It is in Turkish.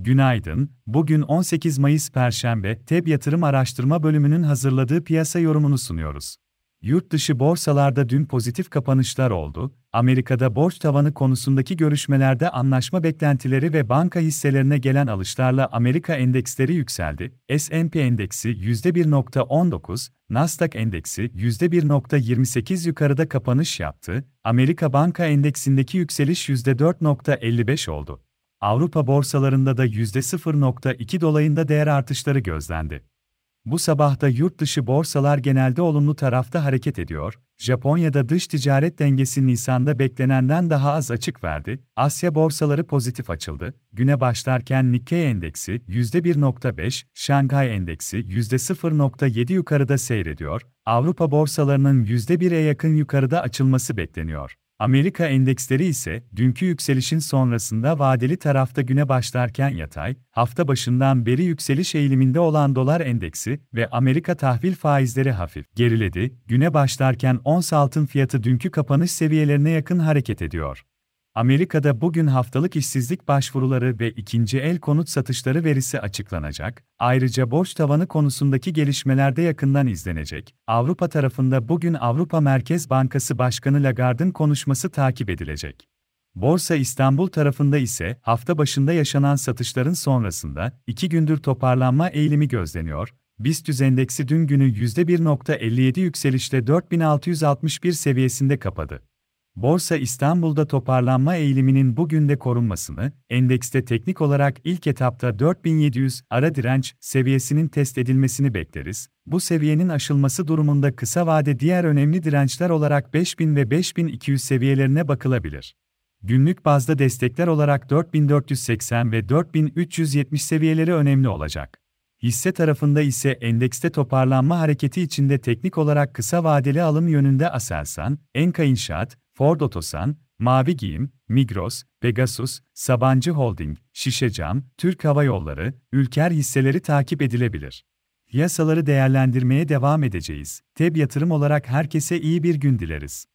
Günaydın, bugün 18 Mayıs Perşembe, TEB Yatırım Araştırma Bölümünün hazırladığı piyasa yorumunu sunuyoruz. Yurt dışı borsalarda dün pozitif kapanışlar oldu. Amerika'da borç tavanı konusundaki görüşmelerde anlaşma beklentileri ve banka hisselerine gelen alışlarla Amerika endeksleri yükseldi. S&P endeksi %1.19, Nasdaq endeksi %1.28 yukarıda kapanış yaptı. Amerika banka endeksindeki yükseliş %4.55 oldu. Avrupa borsalarında da %0.2 dolayında değer artışları gözlendi. Bu sabah da yurt dışı borsalar genelde olumlu tarafta hareket ediyor. Japonya'da dış ticaret dengesi Nisan'da beklenenden daha az açık verdi. Asya borsaları pozitif açıldı. Güne başlarken Nikkei endeksi %1.5, Şanghay endeksi %0.7 yukarıda seyrediyor. Avrupa borsalarının %1'e yakın yukarıda açılması bekleniyor. Amerika endeksleri ise dünkü yükselişin sonrasında vadeli tarafta güne başlarken yatay, hafta başından beri yükseliş eğiliminde olan dolar endeksi ve Amerika tahvil faizleri hafif geriledi. Güne başlarken ons altın fiyatı dünkü kapanış seviyelerine yakın hareket ediyor. Amerika'da bugün haftalık işsizlik başvuruları ve ikinci el konut satışları verisi açıklanacak. Ayrıca borç tavanı konusundaki gelişmeler de yakından izlenecek. Avrupa tarafında bugün Avrupa Merkez Bankası Başkanı Lagarde'ın konuşması takip edilecek. Borsa İstanbul tarafında ise hafta başında yaşanan satışların sonrasında iki gündür toparlanma eğilimi gözleniyor. BIST endeksi dün günü %1.57 yükselişle 4661 seviyesinde kapadı. Borsa İstanbul'da toparlanma eğiliminin bugün de korunmasını, endekste teknik olarak ilk etapta 4700 ara direnç seviyesinin test edilmesini bekleriz. Bu seviyenin aşılması durumunda kısa vade diğer önemli dirençler olarak 5000 ve 5200 seviyelerine bakılabilir. Günlük bazda destekler olarak 4480 ve 4370 seviyeleri önemli olacak. Hisse tarafında ise endekste toparlanma hareketi içinde teknik olarak kısa vadeli alım yönünde Aselsan, Enka İnşaat, Ford Otosan, Mavi Giyim, Migros, Pegasus, Sabancı Holding, Şişecam, Türk Hava Yolları, Ülker hisseleri takip edilebilir. Piyasaları değerlendirmeye devam edeceğiz. TEB yatırım olarak herkese iyi bir gün dileriz.